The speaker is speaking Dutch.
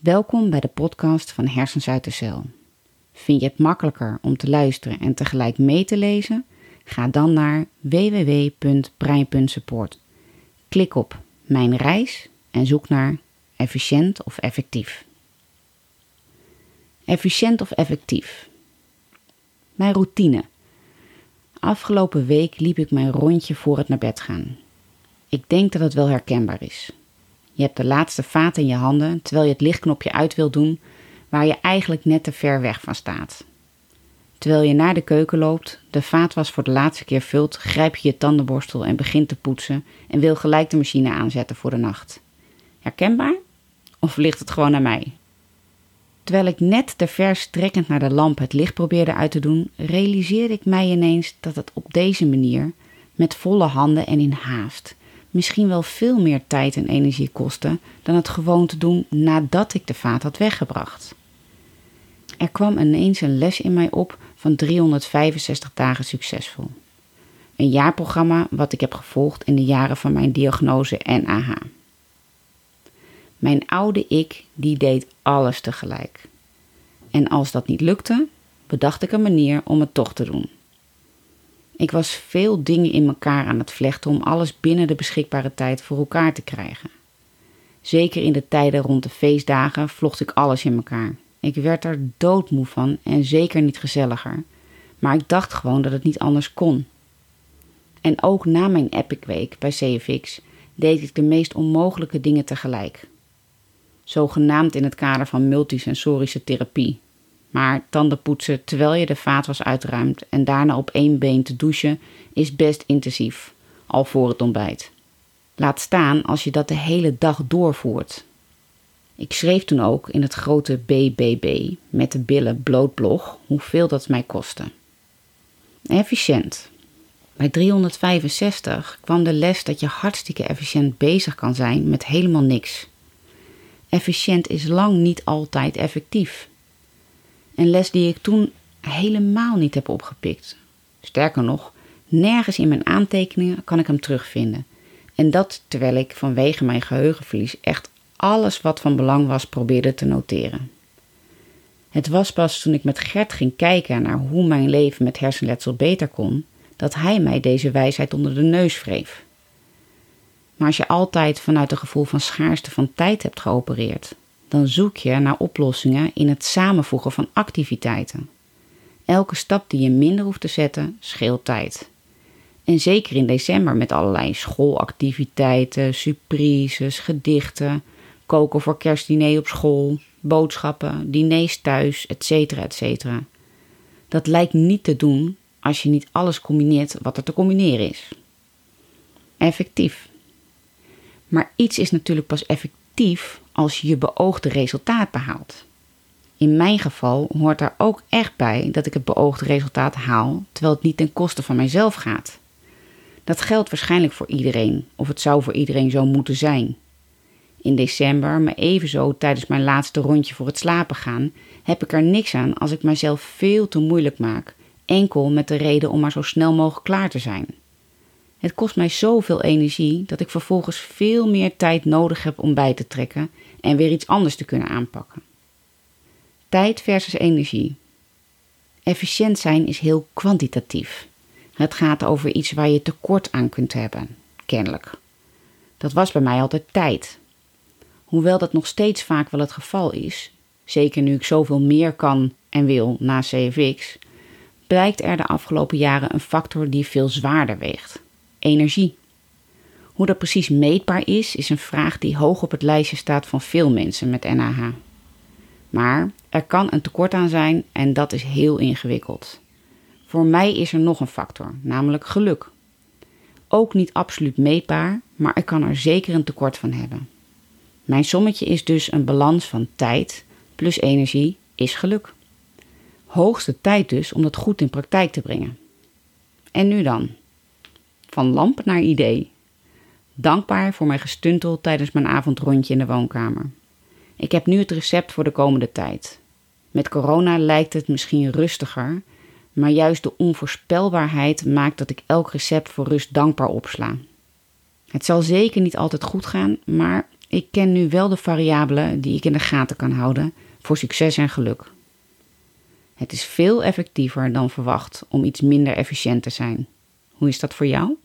Welkom bij de podcast van Hersens uit de Cel. Vind je het makkelijker om te luisteren en tegelijk mee te lezen? Ga dan naar www.brein.support. Klik op Mijn reis en zoek naar efficiënt of effectief. Efficiënt of effectief. Mijn routine. Afgelopen week liep ik mijn rondje voor het naar bed gaan. Ik denk dat het wel herkenbaar is. Je hebt de laatste vaat in je handen terwijl je het lichtknopje uit wilt doen waar je eigenlijk net te ver weg van staat. Terwijl je naar de keuken loopt, de vaatwas voor de laatste keer vult, grijp je je tandenborstel en begint te poetsen en wil gelijk de machine aanzetten voor de nacht. Herkenbaar? Of ligt het gewoon aan mij? Terwijl ik net te ver strekkend naar de lamp het licht probeerde uit te doen, realiseerde ik mij ineens dat het op deze manier, met volle handen en in haast, misschien wel veel meer tijd en energie kostte dan het gewoon te doen nadat ik de vaat had weggebracht. Er kwam ineens een les in mij op van 365 dagen succesvol. Een jaarprogramma wat ik heb gevolgd in de jaren van mijn diagnose NAH. Mijn oude ik, die deed alles tegelijk. En als dat niet lukte, bedacht ik een manier om het toch te doen. Ik was veel dingen in elkaar aan het vlechten om alles binnen de beschikbare tijd voor elkaar te krijgen. Zeker in de tijden rond de feestdagen vlocht ik alles in elkaar. Ik werd er doodmoe van en zeker niet gezelliger, maar ik dacht gewoon dat het niet anders kon. En ook na mijn Epic Week bij CFX deed ik de meest onmogelijke dingen tegelijk. Zogenaamd in het kader van multisensorische therapie, maar tanden poetsen terwijl je de vaat was uitruimt en daarna op één been te douchen is best intensief, al voor het ontbijt. Laat staan als je dat de hele dag doorvoert. Ik schreef toen ook in het grote BBB met de billen blootblog hoeveel dat mij kostte. Efficiënt. Bij 365 kwam de les dat je hartstikke efficiënt bezig kan zijn met helemaal niks. Efficiënt is lang niet altijd effectief. Een les die ik toen helemaal niet heb opgepikt. Sterker nog, nergens in mijn aantekeningen kan ik hem terugvinden. En dat terwijl ik vanwege mijn geheugenverlies echt alles wat van belang was probeerde te noteren. Het was pas toen ik met Gert ging kijken naar hoe mijn leven met hersenletsel beter kon, dat hij mij deze wijsheid onder de neus wreef. Maar als je altijd vanuit een gevoel van schaarste van tijd hebt geopereerd, dan zoek je naar oplossingen in het samenvoegen van activiteiten. Elke stap die je minder hoeft te zetten, scheelt tijd. En zeker in december met allerlei schoolactiviteiten, surprises, gedichten, koken voor kerstdiner op school, boodschappen, diners thuis, etc. etc. Dat lijkt niet te doen als je niet alles combineert wat er te combineren is. Effectief. Maar iets is natuurlijk pas effectief als je je beoogde resultaat behaalt. In mijn geval hoort daar ook echt bij dat ik het beoogde resultaat haal, terwijl het niet ten koste van mijzelf gaat. Dat geldt waarschijnlijk voor iedereen, of het zou voor iedereen zo moeten zijn. In december, maar evenzo tijdens mijn laatste rondje voor het slapen gaan, heb ik er niks aan als ik mijzelf veel te moeilijk maak, enkel met de reden om maar zo snel mogelijk klaar te zijn. Het kost mij zoveel energie dat ik vervolgens veel meer tijd nodig heb om bij te trekken en weer iets anders te kunnen aanpakken. Tijd versus energie. Efficiënt zijn is heel kwantitatief. Het gaat over iets waar je tekort aan kunt hebben, kennelijk. Dat was bij mij altijd tijd. Hoewel dat nog steeds vaak wel het geval is, zeker nu ik zoveel meer kan en wil na CFX, blijkt er de afgelopen jaren een factor die veel zwaarder weegt: energie. Hoe dat precies meetbaar is, is een vraag die hoog op het lijstje staat van veel mensen met NAH. Maar er kan een tekort aan zijn en dat is heel ingewikkeld. Voor mij is er nog een factor, namelijk geluk. Ook niet absoluut meetbaar, maar ik kan er zeker een tekort van hebben. Mijn sommetje is dus een balans van tijd plus energie is geluk. Hoogste tijd dus om dat goed in praktijk te brengen. En nu dan? Van lamp naar idee. Dankbaar voor mijn gestuntel tijdens mijn avondrondje in de woonkamer. Ik heb nu het recept voor de komende tijd. Met corona lijkt het misschien rustiger, maar juist de onvoorspelbaarheid maakt dat ik elk recept voor rust dankbaar opsla. Het zal zeker niet altijd goed gaan, maar Ik ken nu wel de variabelen die ik in de gaten kan houden voor succes en geluk. Het is veel effectiever dan verwacht om iets minder efficiënt te zijn. Hoe is dat voor jou?